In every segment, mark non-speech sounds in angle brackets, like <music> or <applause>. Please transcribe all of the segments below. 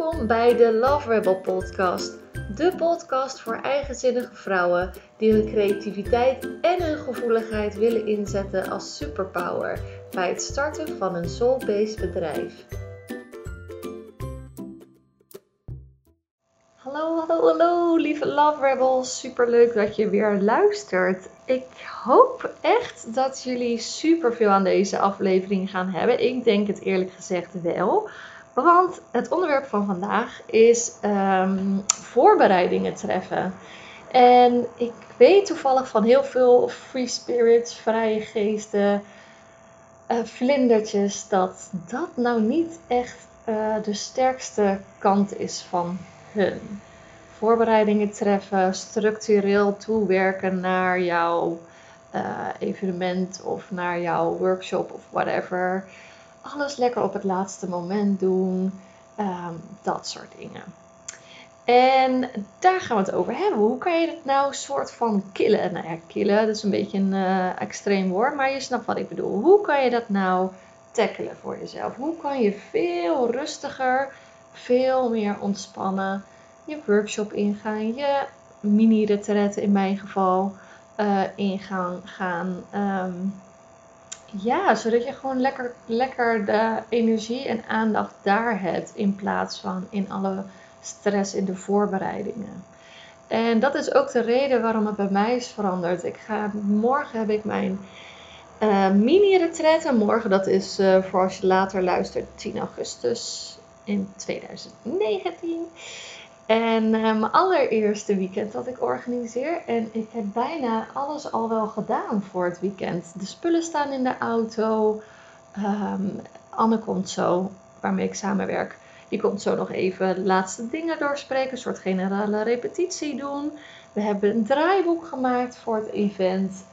Welkom bij de Love Rebel podcast. De podcast voor eigenzinnige vrouwen die hun creativiteit en hun gevoeligheid willen inzetten als superpower bij het starten van een soul-based bedrijf. Hallo, hallo, hallo, lieve Love Rebels. Super leuk dat je weer luistert. Ik hoop echt dat jullie super veel aan deze aflevering gaan hebben. Ik denk het eerlijk gezegd wel. Want het onderwerp van vandaag is um, voorbereidingen treffen. En ik weet toevallig van heel veel free spirits, vrije geesten, uh, vlindertjes, dat dat nou niet echt uh, de sterkste kant is van hun. Voorbereidingen treffen, structureel toewerken naar jouw uh, evenement of naar jouw workshop of whatever alles lekker op het laatste moment doen. Um, dat soort dingen. En daar gaan we het over hebben. Hoe kan je het nou soort van killen? Nou ja, killen, dat is een beetje een uh, extreem woord, maar je snapt wat ik bedoel. Hoe kan je dat nou tackelen voor jezelf? Hoe kan je veel rustiger, veel meer ontspannen je workshop ingaan, je mini-retraite in mijn geval uh, ingaan gaan. Um, ja, zodat je gewoon lekker, lekker de energie en aandacht daar hebt in plaats van in alle stress in de voorbereidingen. En dat is ook de reden waarom het bij mij is veranderd. Ik ga, morgen heb ik mijn uh, mini-retreat. morgen, dat is uh, voor als je later luistert, 10 augustus in 2019. En uh, mijn allereerste weekend dat ik organiseer. En ik heb bijna alles al wel gedaan voor het weekend. De spullen staan in de auto. Um, Anne komt zo, waarmee ik samenwerk. Die komt zo nog even de laatste dingen doorspreken. Een soort generale repetitie doen. We hebben een draaiboek gemaakt voor het event.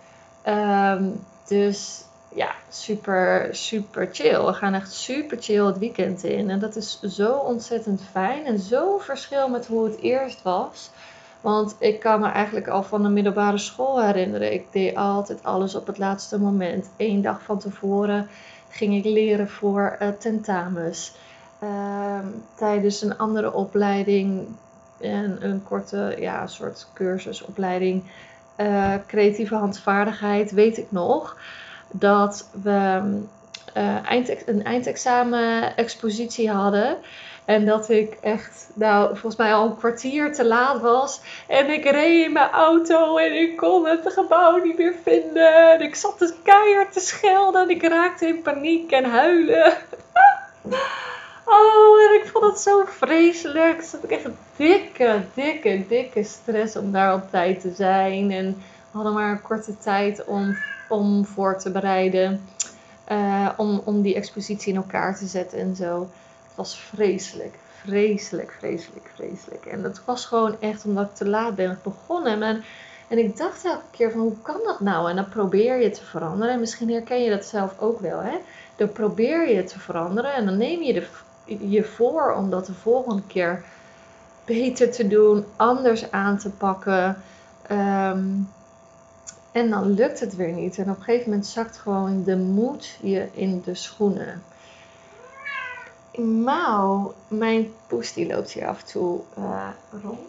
Um, dus ja, super, super chill. We gaan echt super chill het weekend in. En dat is zo ontzettend fijn en zo verschil met hoe het eerst was. Want ik kan me eigenlijk al van de middelbare school herinneren. Ik deed altijd alles op het laatste moment. Eén dag van tevoren ging ik leren voor uh, tentamens. Uh, tijdens een andere opleiding en een korte ja, soort cursusopleiding. Uh, creatieve handvaardigheid, weet ik nog dat we uh, eind, een eindexamen-expositie hadden. En dat ik echt, nou, volgens mij al een kwartier te laat was. En ik reed in mijn auto en ik kon het gebouw niet meer vinden. En ik zat dus keihard te schelden en ik raakte in paniek en huilen. <laughs> oh, en ik vond het zo vreselijk. Dus ik echt dikke, dikke, dikke stress om daar op tijd te zijn. En we hadden maar een korte tijd om om voor te bereiden. Uh, om, om die expositie in elkaar te zetten en zo. Het was vreselijk, vreselijk, vreselijk, vreselijk. En het was gewoon echt omdat ik te laat ben begonnen. En, en ik dacht elke keer van hoe kan dat nou? En dan probeer je te veranderen. En misschien herken je dat zelf ook wel. Hè? Dan probeer je te veranderen en dan neem je de, je voor om dat de volgende keer beter te doen, anders aan te pakken. Um, en dan lukt het weer niet. En op een gegeven moment zakt gewoon de moed je in de schoenen. Mauw, mijn poes die loopt hier af en toe uh, rond.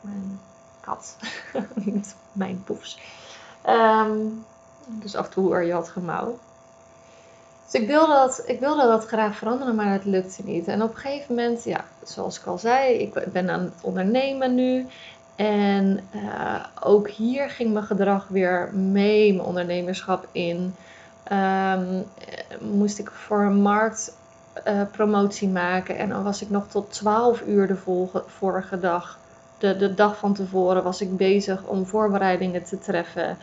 Mijn kat. <laughs> Niet mijn poes. Um, dus af en toe hoor je wat gemauw. Dus ik wilde, dat, ik wilde dat graag veranderen, maar het lukte niet. En op een gegeven moment, ja, zoals ik al zei, ik ben aan het ondernemen nu. En uh, ook hier ging mijn gedrag weer mee, mijn ondernemerschap in. Um, moest ik voor een marktpromotie uh, maken. En dan was ik nog tot 12 uur de vorige dag. De, de dag van tevoren was ik bezig om voorbereidingen te treffen.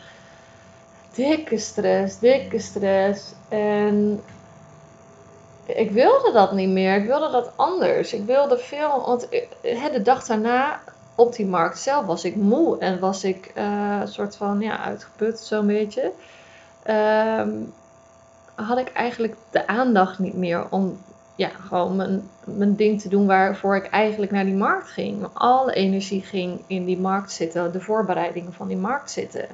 Dikke stress, dikke stress. En ik wilde dat niet meer. Ik wilde dat anders. Ik wilde veel. Want de dag daarna op die markt zelf was ik moe en was ik uh, een soort van ja, uitgeput, zo'n beetje. Um, had ik eigenlijk de aandacht niet meer om ja, gewoon mijn, mijn ding te doen waarvoor ik eigenlijk naar die markt ging. Alle energie ging in die markt zitten, de voorbereidingen van die markt zitten.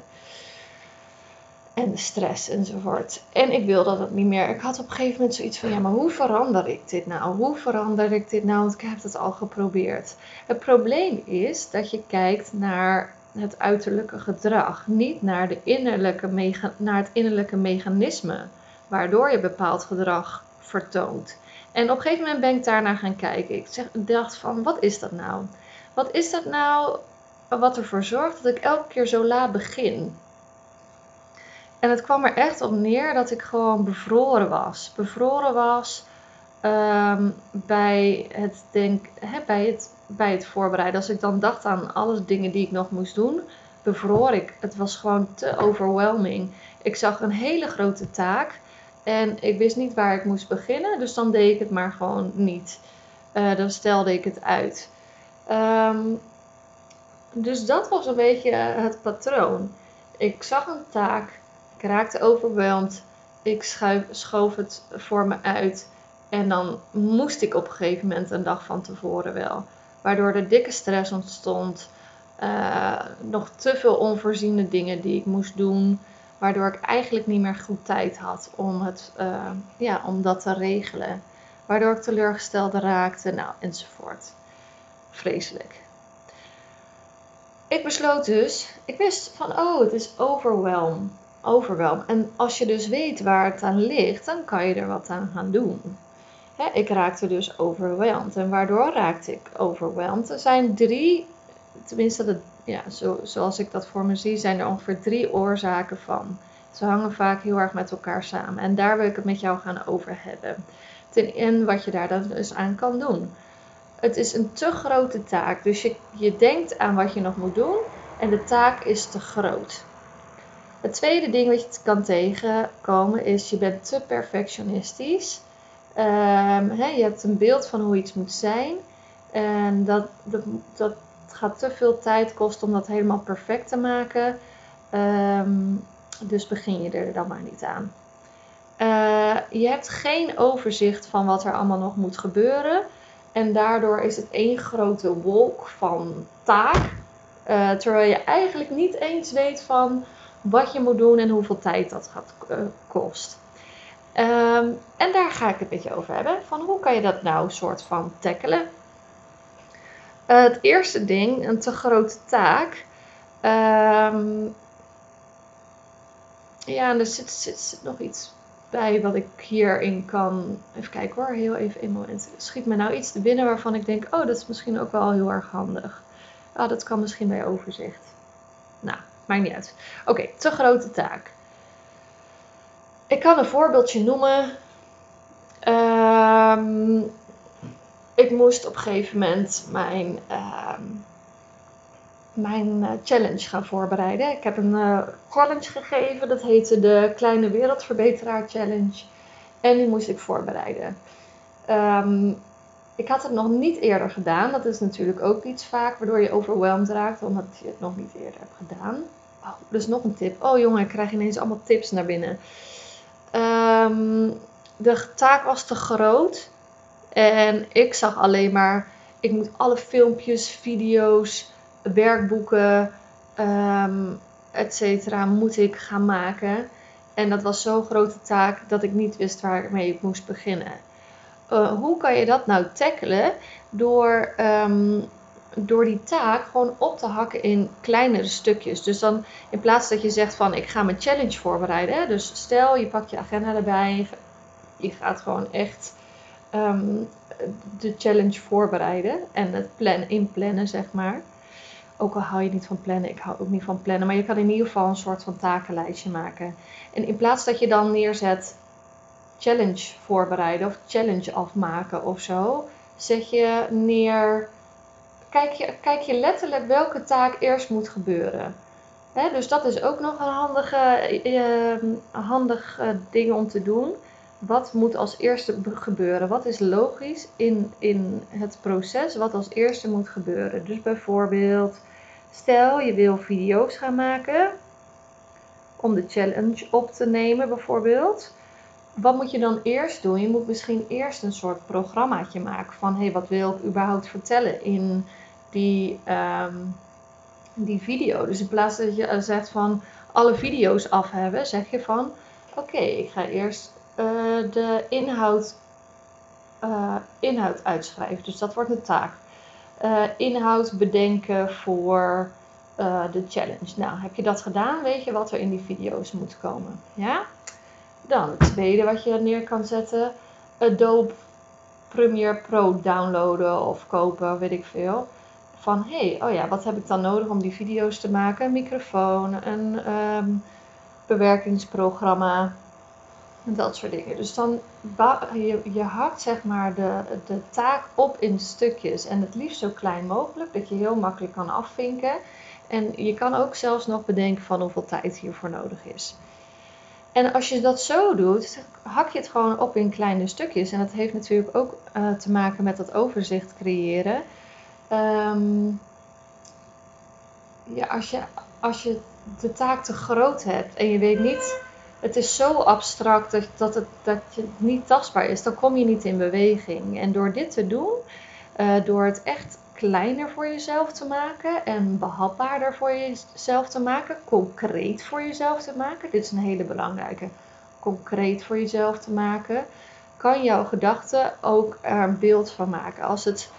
En de stress enzovoort. En ik wilde dat niet meer. Ik had op een gegeven moment zoiets van: ja, maar hoe verander ik dit nou? Hoe verander ik dit nou? Want ik heb het al geprobeerd. Het probleem is dat je kijkt naar het uiterlijke gedrag, niet naar, de innerlijke naar het innerlijke mechanisme waardoor je bepaald gedrag vertoont. En op een gegeven moment ben ik daarnaar gaan kijken. Ik zeg, dacht van, wat is dat nou? Wat is dat nou wat ervoor zorgt dat ik elke keer zo laat begin? En het kwam er echt op neer dat ik gewoon bevroren was. Bevroren was ehm, bij, het denk, hè, bij, het, bij het voorbereiden. Als ik dan dacht aan alle dingen die ik nog moest doen, bevroor ik. Het was gewoon te overwhelming. Ik zag een hele grote taak en ik wist niet waar ik moest beginnen, dus dan deed ik het maar gewoon niet. Uh, dan stelde ik het uit. Ehm, dus dat was een beetje het patroon. Ik zag een taak, ik raakte overweldigd, ik schuif, schoof het voor me uit en dan moest ik op een gegeven moment een dag van tevoren wel. Waardoor er dikke stress ontstond, uh, nog te veel onvoorziene dingen die ik moest doen. Waardoor ik eigenlijk niet meer goed tijd had om, het, uh, ja, om dat te regelen. Waardoor ik teleurgesteld raakte, nou, enzovoort. Vreselijk. Ik besloot dus, ik wist van, oh, het is overwhelm. Overwhelm. En als je dus weet waar het aan ligt, dan kan je er wat aan gaan doen. ik raakte dus overweldigd. En waardoor raakte ik overweldigd? Er zijn drie, tenminste ja, zo, zoals ik dat voor me zie, zijn er ongeveer drie oorzaken van. Ze hangen vaak heel erg met elkaar samen. En daar wil ik het met jou gaan over hebben. Ten in wat je daar dan dus aan kan doen. Het is een te grote taak. Dus je, je denkt aan wat je nog moet doen. En de taak is te groot. Het tweede ding wat je kan tegenkomen is je bent te perfectionistisch. Um, je hebt een beeld van hoe iets moet zijn. En dat, dat, dat gaat te veel tijd kosten om dat helemaal perfect te maken. Ehm, dus begin je er dan maar niet aan. Uh, je hebt geen overzicht van wat er allemaal nog moet gebeuren. En daardoor is het één grote wolk van taak. Uh, terwijl je eigenlijk niet eens weet van wat je moet doen en hoeveel tijd dat gaat uh, kost. Um, en daar ga ik het met je over hebben. Van hoe kan je dat nou soort van tackelen? Uh, het eerste ding, een te grote taak. Um, ja, er zit, zit, zit, nog iets bij wat ik hierin kan. Even kijken hoor, heel even een moment. Schiet me nou iets te binnen waarvan ik denk: oh, dat is misschien ook wel heel erg handig. Ah, dat kan misschien bij overzicht. Nou, maakt niet uit. Oké, te grote taak. Ik kan een voorbeeldje noemen. Um, ik moest op een gegeven moment mijn, uh, mijn uh, challenge gaan voorbereiden. Ik heb een uh, challenge gegeven, dat heette de Kleine Wereldverbeteraar Challenge. En die moest ik voorbereiden. Um, ik had het nog niet eerder gedaan. Dat is natuurlijk ook iets vaak waardoor je overweldigd raakt, omdat je het nog niet eerder hebt gedaan. Oh, dus nog een tip. Oh jongen, ik krijg ineens allemaal tips naar binnen. Um, de taak was te groot. En ik zag alleen maar, ik moet alle filmpjes, video's, werkboeken, um, et cetera, moet ik gaan maken. En dat was zo'n grote taak dat ik niet wist waarmee ik moest beginnen. Uh, hoe kan je dat nou tackelen? Door, um, door die taak gewoon op te hakken in kleinere stukjes. Dus dan in plaats dat je zegt van ik ga mijn challenge voorbereiden. Dus stel je pakt je agenda erbij. Je gaat gewoon echt um, de challenge voorbereiden en het plan, inplannen, zeg maar. Ook al hou je niet van plannen, ik hou ook niet van plannen, maar je kan in ieder geval een soort van takenlijstje maken. En in plaats dat je dan neerzet challenge voorbereiden of challenge afmaken of zo, zet je neer. Kijk je, kijk je letterlijk welke taak eerst moet gebeuren. dus dat is ook nog een handige, uh, handig ding om te doen wat moet als eerste gebeuren? Wat is logisch in, in het proces wat als eerste moet gebeuren? Dus bijvoorbeeld, stel je wil video's gaan maken om de challenge op te nemen bijvoorbeeld. Wat moet je dan eerst doen? Je moet misschien eerst een soort programmaatje maken van hé, wat wil ik überhaupt vertellen in die, um, die video. Dus in plaats dat je zegt van alle video's af hebben, zeg je van oké, ik ga eerst uh, de inhoud, uh, inhoud uitschrijven. Dus dat wordt een taak. Inhoud bedenken voor de challenge. Nou, heb je dat gedaan, weet je wat er in die video's moet komen. Ja? Dan het tweede wat je neer kan zetten. Adobe Premiere Pro downloaden of kopen, weet ik veel. Van hé, hey, oh ja, wat heb ik dan nodig om die video's te maken? Een microfoon, een um, bewerkingsprogramma, dat soort dingen. Dus dan je, je hakt zeg maar de, de taak op in stukjes. En het liefst zo klein mogelijk, dat je heel makkelijk kan afvinken. En je kan ook zelfs nog bedenken van hoeveel tijd hiervoor nodig is. En als je dat zo doet, hak je het gewoon op in kleine stukjes. En dat heeft natuurlijk ook uh, te maken met dat overzicht creëren. Um, ja, als je, als je de taak te groot hebt en je weet niet, het is zo abstract dat, dat, het, dat het niet tastbaar is, dan kom je niet in beweging. En door dit te doen, uh, door het echt kleiner voor jezelf te maken en behapbaarder voor jezelf te maken, concreet voor jezelf te maken. Dit is een hele belangrijke. Concreet voor jezelf te maken, kan jouw gedachte ook er een beeld van maken. Als het,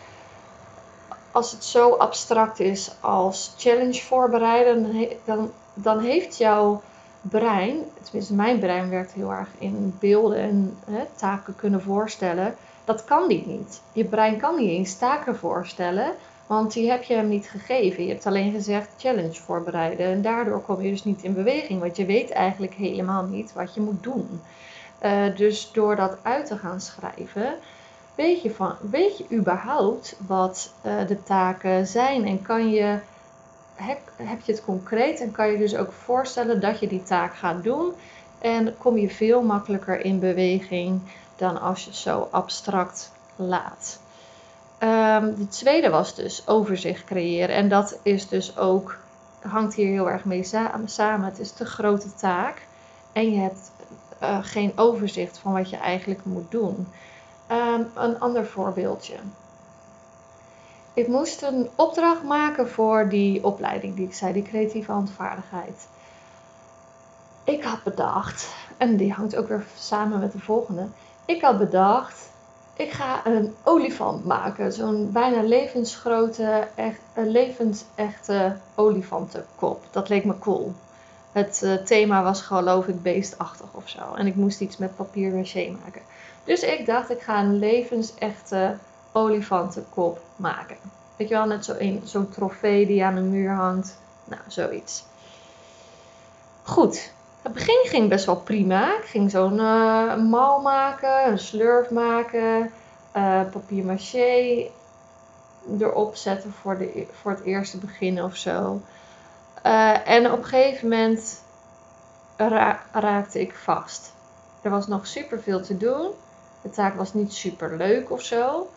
als het zo abstract is als challenge voorbereiden, dan, dan heeft jouw brein, tenminste mijn brein werkt heel erg in beelden en hè, taken kunnen voorstellen dat kan die niet. Je brein kan niet eens taken voorstellen, want die heb je hem niet gegeven. Je hebt alleen gezegd challenge voorbereiden. En daardoor kom je dus niet in beweging, want je weet eigenlijk helemaal niet wat je moet doen. Uh, dus door dat uit te gaan schrijven, weet je, van, weet je überhaupt wat uh, de taken zijn en kan je, heb, heb je het concreet en kan je dus ook voorstellen dat je die taak gaat doen. En kom je veel makkelijker in beweging dan als je zo abstract laat. Um, de tweede was dus overzicht creëren. En dat is dus ook, hangt hier heel erg mee samen. Het is te grote taak. En je hebt uh, geen overzicht van wat je eigenlijk moet doen. Um, een ander voorbeeldje. Ik moest een opdracht maken voor die opleiding die ik zei, die creatieve handvaardigheid. Ik had bedacht, en die hangt ook weer samen met de volgende. Ik had bedacht, ik ga een olifant maken. Zo'n bijna levensgrote, echt, een levensechte olifantenkop. Dat leek me cool. Het uh, thema was geloof ik beestachtig of zo. En ik moest iets met papier maché maken. Dus ik dacht, ik ga een levensechte olifantenkop maken. Weet je wel, net zo'n zo trofee die aan de muur hangt. Nou, zoiets. Goed, het begin ging best wel prima. Ik ging zo'n uh, mal maken, een slurf maken, uh, papier maché erop zetten voor, de, voor het eerste begin of zo. Uh, en op een gegeven moment ra raakte ik vast. Er was nog super veel te doen. De taak was niet super leuk of zo.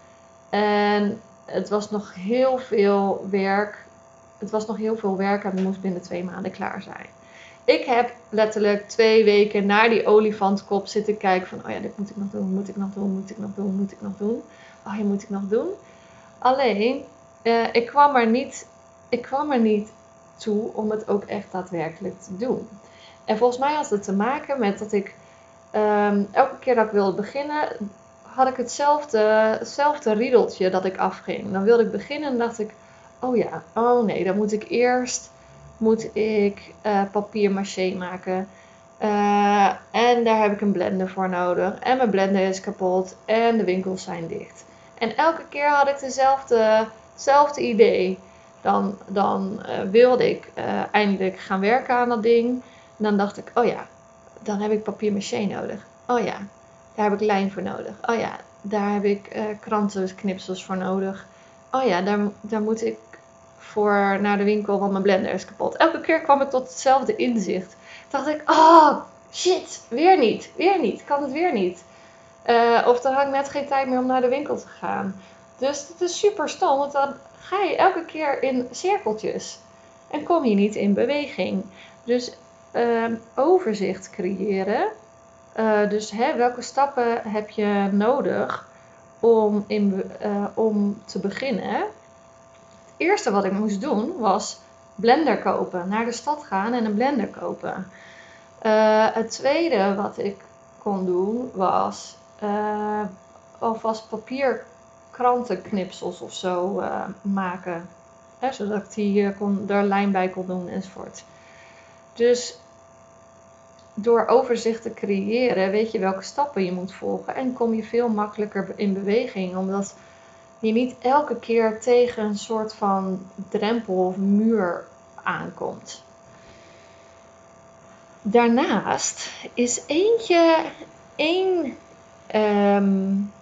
En het was nog heel veel werk. Het was nog heel veel werk en het moest binnen twee maanden klaar zijn. Ik heb letterlijk twee weken naar die olifantkop zitten kijken van, oh ja, dit moet ik nog doen, moet ik nog doen, moet ik nog doen, moet ik nog doen. Oh ja, moet ik nog doen. Alleen, uh, ik, kwam er niet, ik kwam er niet toe om het ook echt daadwerkelijk te doen. En volgens mij had het te maken met dat ik um, elke keer dat ik wilde beginnen, had ik hetzelfde, hetzelfde riedeltje dat ik afging. Dan wilde ik beginnen en dacht ik, oh ja, oh nee, dan moet ik eerst moet ik uh, papier maché maken. Uh, en daar heb ik een blender voor nodig. En mijn blender is kapot. En de winkels zijn dicht. En elke keer had ik dezelfde, hetzelfde idee. Dan, dan uh, wilde ik eindelijk gaan werken aan dat ding. Dan dacht ik, oh ja, dan heb ik papier maché nodig. Oh ja, daar heb ik lijn voor nodig. Oh ja, daar heb ik krantenknipsels voor nodig. Oh ja, daar, daar moet ik voor naar de winkel, want mijn blender is kapot. Elke keer kwam ik tot hetzelfde inzicht. Dacht ik, oh shit, weer niet, weer niet, kan het weer niet. Uh, of dan had ik net geen tijd meer om naar de winkel te gaan. Dus het is super stom, want dan ga je elke keer in cirkeltjes en kom je niet in beweging. Dus uh, overzicht creëren. Uh, dus hè, welke stappen heb je nodig om, in, uh, om te beginnen? Eerste wat ik moest doen was blender kopen. Naar de stad gaan en een blender kopen. Eh, het tweede wat ik kon doen was uh, alvast papierkrantenknipsels of zo uh, maken. Hè, zodat ik die, kon, er lijn bij kon doen enzovoort. Dus door overzicht te creëren weet je welke stappen je moet volgen. En kom je veel makkelijker in beweging. Omdat je niet elke keer tegen een soort van drempel of muur aankomt. Daarnaast is eentje één um,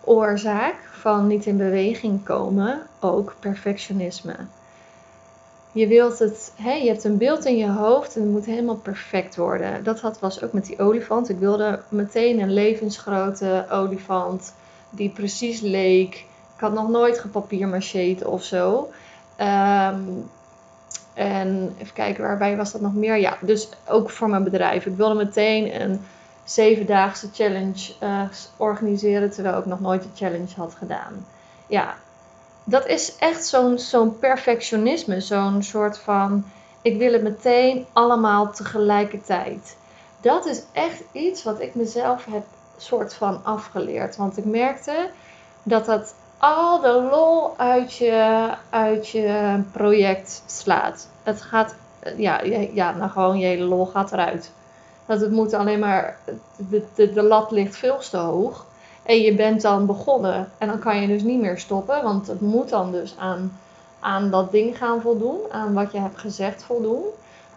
oorzaak van niet in beweging komen ook perfectionisme. Je wilt het, hè, je hebt een beeld in je hoofd en het moet helemaal perfect worden. Dat had, was ook met die olifant. Ik wilde meteen een levensgrote olifant die precies leek. Ik had nog nooit gepapiermacheerd of zo. Um, en even kijken, waarbij was dat nog meer? Ja, dus ook voor mijn bedrijf. Ik wilde meteen een zevendaagse challenge uh, organiseren, terwijl ik nog nooit een challenge had gedaan. Ja, dat is echt zo'n zo'n perfectionisme, zo'n soort van, ik wil het meteen allemaal tegelijkertijd. Dat is echt iets wat ik mezelf heb soort van afgeleerd. Want ik merkte dat dat al de lol uit je, uit je project slaat. Het gaat, ja, ja, nou gewoon je hele lol gaat eruit. Dat het moet alleen maar, de, de, de lat ligt veel te hoog. En je bent dan begonnen. En dan kan je dus niet meer stoppen. Want het moet dan dus aan, aan dat ding gaan voldoen. Aan wat je hebt gezegd voldoen.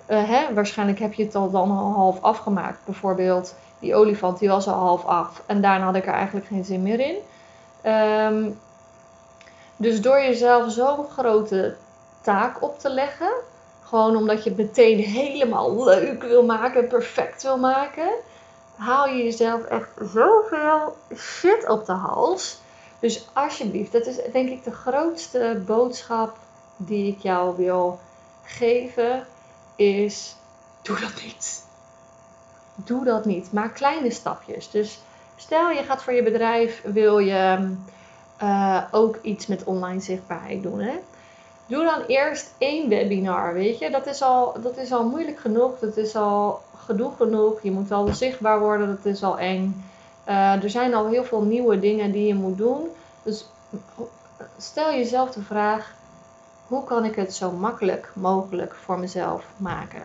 Uh, hè, waarschijnlijk heb je het al dan al half afgemaakt. Bijvoorbeeld die olifant die was al half af. En daarna had ik er eigenlijk geen zin meer in. Um, dus door jezelf zo'n grote taak op te leggen, gewoon omdat je het meteen helemaal leuk wil maken, perfect wil maken, haal je jezelf echt zoveel shit op de hals. Dus alsjeblieft, dat is denk ik de grootste boodschap die ik jou wil geven, is doe dat niet. Doe dat niet. Maak kleine stapjes. Dus stel je gaat voor je bedrijf, wil je uh, ook iets met online zichtbaarheid doen. Hè? Doe dan eerst één webinar, weet je. Dat is, al, dat is al moeilijk genoeg. Dat is al gedoe genoeg. Je moet al zichtbaar worden. Dat is al eng. Uh, er zijn al heel veel nieuwe dingen die je moet doen. Dus stel jezelf de vraag: hoe kan ik het zo makkelijk mogelijk voor mezelf maken?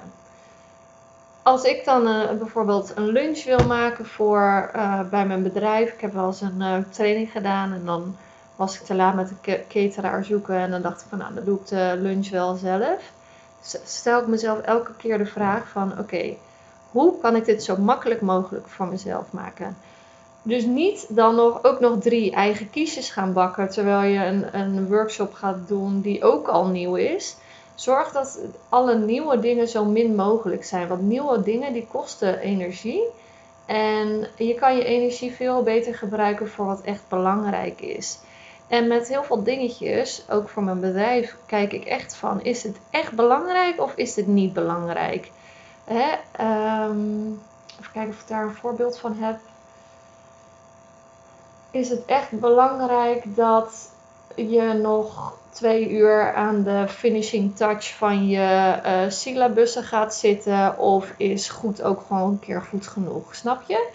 Als ik dan uh, bijvoorbeeld een lunch wil maken voor uh, bij mijn bedrijf, ik heb wel eens een uh, training gedaan en dan was ik te laat met de cateraar zoeken en dan dacht ik van nou, dan doe ik de lunch wel zelf. Stel ik mezelf elke keer de vraag van oké, hoe kan ik dit zo makkelijk mogelijk voor mezelf maken? Dus niet dan nog, ook nog drie eigen kiesjes gaan bakken terwijl je een, een workshop gaat doen die ook al nieuw is. Zorg dat alle nieuwe dingen zo min mogelijk zijn. Want nieuwe dingen die kosten energie. En je kan je energie veel beter gebruiken voor wat echt belangrijk is. En met heel veel dingetjes, ook voor mijn bedrijf, kijk ik echt van: is het echt belangrijk of is het niet belangrijk? Hè? Um, even kijken of ik daar een voorbeeld van heb. Is het echt belangrijk dat je nog twee uur aan de finishing touch van je uh, syllabussen gaat zitten? Of is goed ook gewoon een keer goed genoeg? Snap je?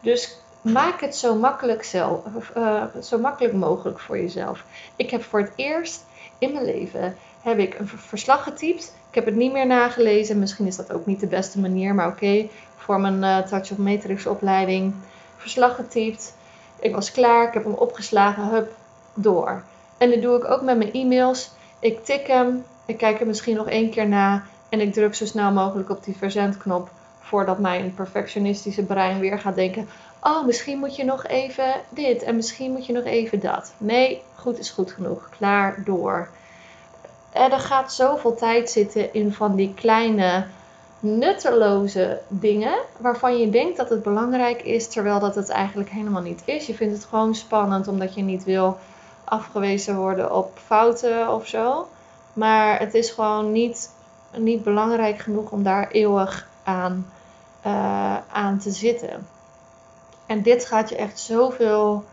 Dus maak het zo makkelijk, zelf, uh, zo makkelijk mogelijk voor jezelf. Ik heb voor het eerst in mijn leven heb ik een verslag getypt. Ik heb het niet meer nagelezen. Misschien is dat ook niet de beste manier, maar oké. voor mijn uh, Touch of Matrix opleiding. Verslag getypt. Ik was klaar. Ik heb hem opgeslagen. Hup, door. En dat doe ik ook met mijn e-mails. Ik tik hem. Ik kijk er misschien nog één keer na. En ik druk zo snel mogelijk op die verzendknop. Voordat mijn perfectionistische brein weer gaat denken: oh, misschien moet je nog even dit en misschien moet je nog even dat. Nee, goed is goed genoeg. Klaar, door. En er gaat zoveel tijd zitten in van die kleine nutteloze dingen waarvan je denkt dat het belangrijk is, terwijl dat het eigenlijk helemaal niet is. Je vindt het gewoon spannend omdat je niet wil afgewezen worden op fouten of zo. Maar het is gewoon niet, niet belangrijk genoeg om daar eeuwig aan, uh, aan te zitten. En dit gaat je echt zoveel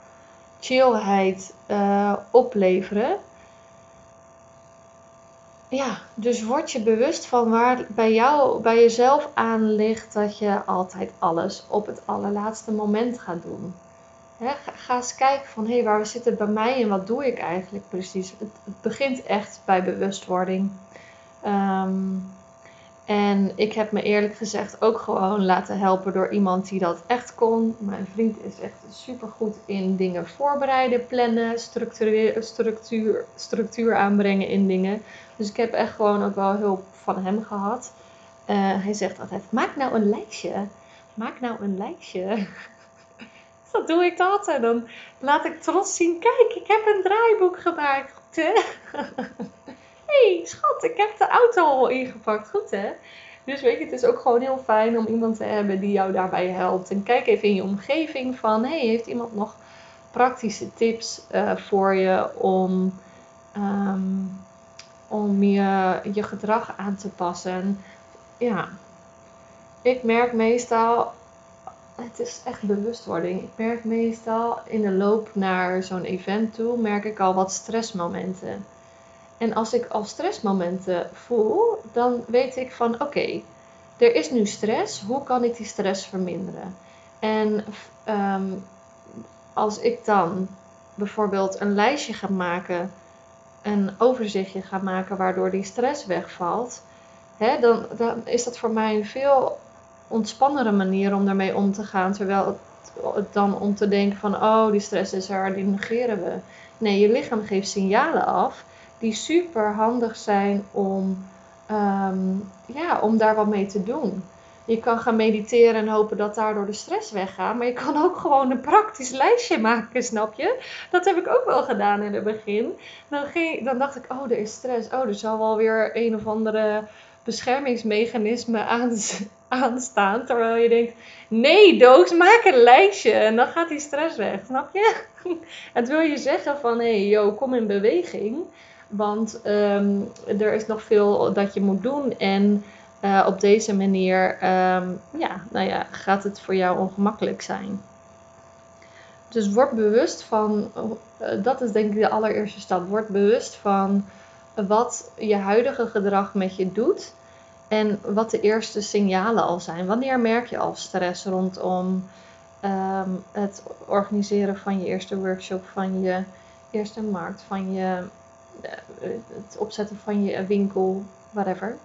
chillheid uh, opleveren. ja, dus word je bewust van waar bij jou, bij jezelf aan ligt dat je altijd alles op het allerlaatste moment gaat doen. Ga, eens kijken van hé, hey, waar zit het bij mij en wat doe ik eigenlijk precies? Het, het begint echt bij bewustwording. Um, en ik heb me eerlijk gezegd ook gewoon laten helpen door iemand die dat echt kon. Mijn vriend is echt super goed in dingen voorbereiden, plannen, structuur, structuur, structuur aanbrengen in dingen. Dus ik heb echt gewoon ook wel hulp van hem gehad. Uh, hij zegt altijd: maak nou een lijstje. Maak nou een lijstje. Dat doe ik dat. En dan laat ik trots zien: kijk, ik heb een draaiboek gemaakt. <laughs> hey, schat, ik heb de auto al ingepakt. Goed hè? Dus weet je, het is ook gewoon heel fijn om iemand te hebben die jou daarbij helpt. En kijk even in je omgeving van, hey, heeft iemand nog praktische tips uh, voor je om, um, om je, je gedrag aan te passen? Ja, ik merk meestal, het is echt bewustwording. Ik merk meestal in de loop naar zo'n event toe, merk ik al wat stressmomenten. En als ik al stressmomenten voel, dan weet ik van oké, er is nu stress. Hoe kan ik die stress verminderen? En ehm, als ik dan bijvoorbeeld een lijstje ga maken, een overzichtje ga maken waardoor die stress wegvalt, hè, dan, dan is dat voor mij veel ontspannere manier om daarmee om te gaan. Terwijl het, dan om te denken van oh, die stress is er, die negeren we. Nee, je lichaam geeft signalen af die super handig zijn om, ehm, ja, om daar wat mee te doen. Je kan gaan mediteren en hopen dat daardoor de stress weggaat. Maar je kan ook gewoon een praktisch lijstje maken, snap je? Dat heb ik ook wel gedaan in het begin. Dan, ging, dan dacht ik, oh, er is stress. Oh, er zal wel weer een of andere beschermingsmechanisme aan, <laughs> aanstaan. Terwijl je denkt, nee Doos, maak een lijstje. En dan gaat die stress weg, snap je? <laughs> Het wil je zeggen van, hé, hey, yo, kom in beweging. Want ehm, er is nog veel dat je moet doen. En uh, op deze manier um, ja, nou ja, gaat het voor jou ongemakkelijk zijn. Dus word bewust van, uh, dat is denk ik de allereerste stap. Word bewust van wat je huidige gedrag met je doet. En wat de eerste signalen al zijn. Wanneer merk je al stress rondom um, het organiseren van je eerste workshop, van je eerste markt, van je eh, het opzetten van je winkel, whatever.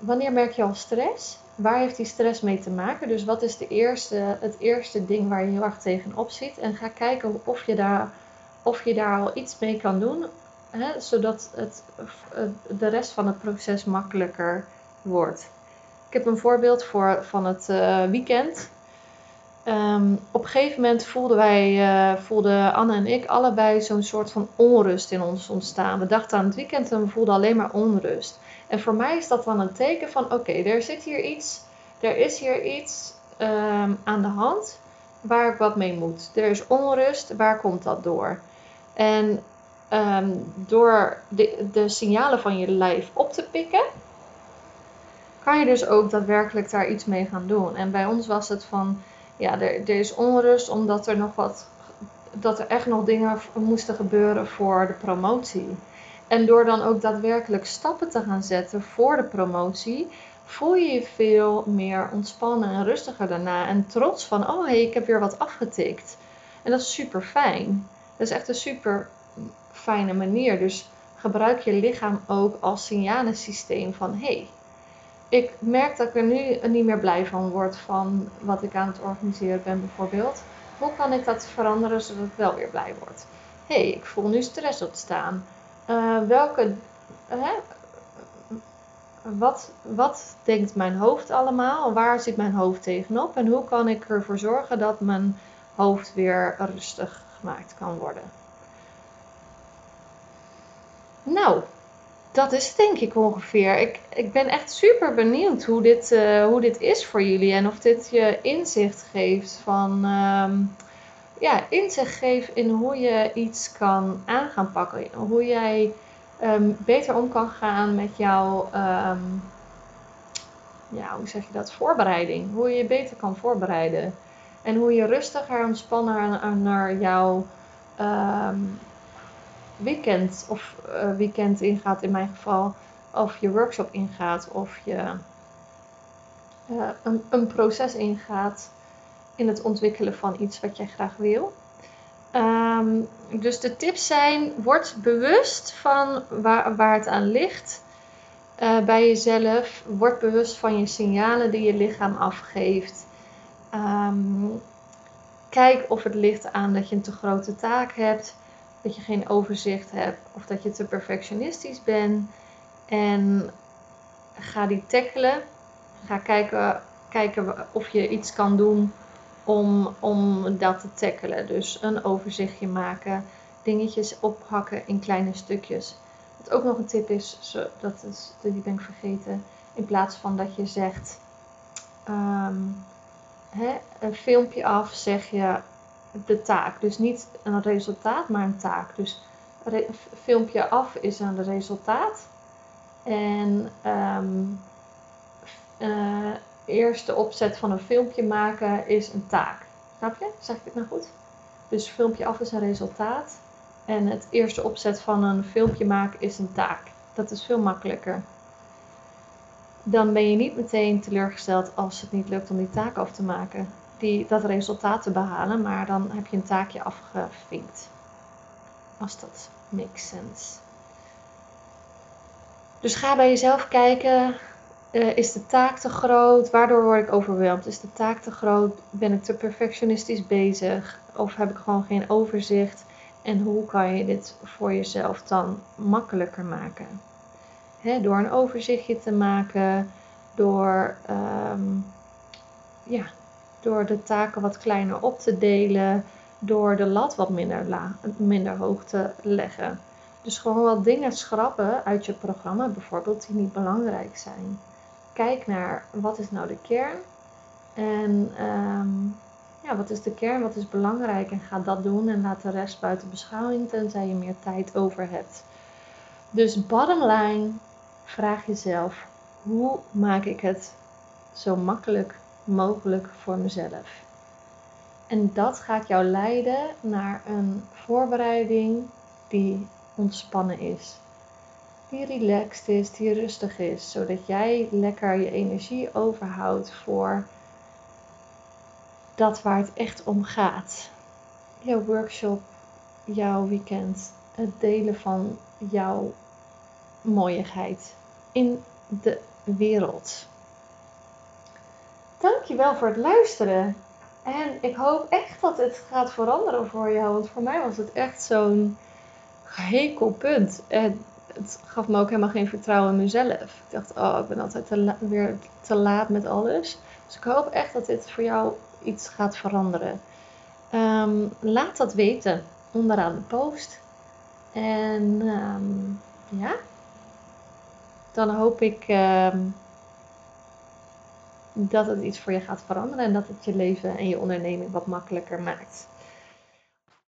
Wanneer merk je al stress? Waar heeft die stress mee te maken? Dus wat is de eerste, het eerste ding waar je heel erg tegenop ziet? En ga kijken of je daar, of je daar al iets mee kan doen, zodat het, de rest van het proces makkelijker wordt. Ik heb een voorbeeld voor, van het uh, weekend. Ehm, op een gegeven moment voelden wij, uh, voelden Anne en ik allebei zo'n soort van onrust in ons ontstaan. We dachten aan het weekend en we voelden alleen maar onrust. En voor mij is dat dan een teken van: oké, er zit hier iets, er is hier iets ehm, aan de hand waar ik wat mee moet. Er is onrust, waar komt dat door? En ehm, door de, de signalen van je lijf op te pikken, kan je dus ook daadwerkelijk daar iets mee gaan doen. En bij ons was het van ja, er, er is onrust omdat er nog wat, dat er echt nog dingen moesten gebeuren voor de promotie. En door dan ook daadwerkelijk stappen te gaan zetten voor de promotie, voel je je veel meer ontspannen en rustiger daarna. En trots van, oh hé, hey, ik heb weer wat afgetikt. En dat is super fijn. Dat is echt een super fijne manier. Dus gebruik je lichaam ook als signalensysteem van, hé, hey, ik merk dat ik er nu niet meer blij van word van wat ik aan het organiseren ben bijvoorbeeld. Hoe kan ik dat veranderen zodat ik wel weer blij word? Hé, hey, ik voel nu stress ontstaan. Uh, welke, wat, wat denkt mijn hoofd allemaal? Waar zit mijn hoofd tegenop? En hoe kan ik ervoor zorgen dat mijn hoofd weer rustig gemaakt kan worden? Nou, dat is het denk ik ongeveer. Ik, ik ben echt super benieuwd hoe dit, uh, hoe dit is voor jullie. En of dit je inzicht geeft van... Um, ja, inzicht geeft in hoe je iets kan aan gaan pakken. Hoe jij um, beter om kan gaan met jouw... Um, ja, hoe zeg je dat? Voorbereiding. Hoe je je beter kan voorbereiden. En hoe je rustiger, ontspanner naar jouw... weekend of uh, weekend ingaat in mijn geval, of je workshop ingaat of je uh, een, een, proces ingaat in het ontwikkelen van iets wat jij graag wil. Um, dus de tips zijn: word bewust van waar, waar het aan ligt uh, bij jezelf. Word bewust van je signalen die je lichaam afgeeft. Um, kijk of het ligt aan dat je een te grote taak hebt, dat je geen overzicht hebt of dat je te perfectionistisch bent. En ga die tackelen. Ga kijken, kijken of je iets kan doen om, om dat te tackelen. Dus een overzichtje maken, dingetjes ophakken in kleine stukjes. Wat ook nog een tip is, zo, dat is, die ben ik vergeten. In plaats van dat je zegt, um, hè, een filmpje af, zeg je de taak. Dus niet een resultaat, maar een taak. Dus filmpje af is een resultaat. En um, uh, eerste opzet van een filmpje maken is een taak. Snap je? Zeg ik het nou goed? Dus filmpje af is een resultaat. En het eerste opzet van een filmpje maken is een taak. Dat is veel makkelijker. Dan ben je niet meteen teleurgesteld als het niet lukt om die taak af te maken. Die, dat resultaat te behalen, maar dan heb je een taakje afgevinkt. Als dat makes sense. Dus ga bij jezelf kijken uh, is de taak te groot? Waardoor word ik overweldigd? Is de taak te groot? Ben ik te perfectionistisch bezig? Of heb ik gewoon geen overzicht? En hoe kan je dit voor jezelf dan makkelijker maken? Door een overzichtje te maken, door, um, ja, door de taken wat kleiner op te delen, door de lat wat minder, la, minder hoog te leggen. Dus gewoon wat dingen schrappen uit je programma, bijvoorbeeld, die niet belangrijk zijn kijk naar wat is nou de kern. En um, ja, wat is de kern, wat is belangrijk en ga dat doen en laat de rest buiten beschouwing tenzij je meer tijd over hebt. Dus bottom line, vraag jezelf, hoe maak ik het zo makkelijk mogelijk voor mezelf? En dat gaat jou leiden naar een voorbereiding die ontspannen is die relaxed is, die rustig is, zodat jij lekker je energie overhoudt voor dat waar het echt om gaat. Jouw workshop, jouw weekend, het delen van jouw mooiigheid in de wereld. Dankjewel voor het luisteren. En ik hoop echt dat het gaat veranderen voor jou. Want voor mij was het echt zo'n hekelpunt. En het gaf me ook helemaal geen vertrouwen in mezelf. Ik dacht, oh, ik ben altijd te weer te laat met alles. Dus ik hoop echt dat dit voor jou iets gaat veranderen. Ehm, laat dat weten onderaan de post. En um, ja, dan hoop ik um, dat het iets voor je gaat veranderen en dat het je leven en je onderneming wat makkelijker maakt.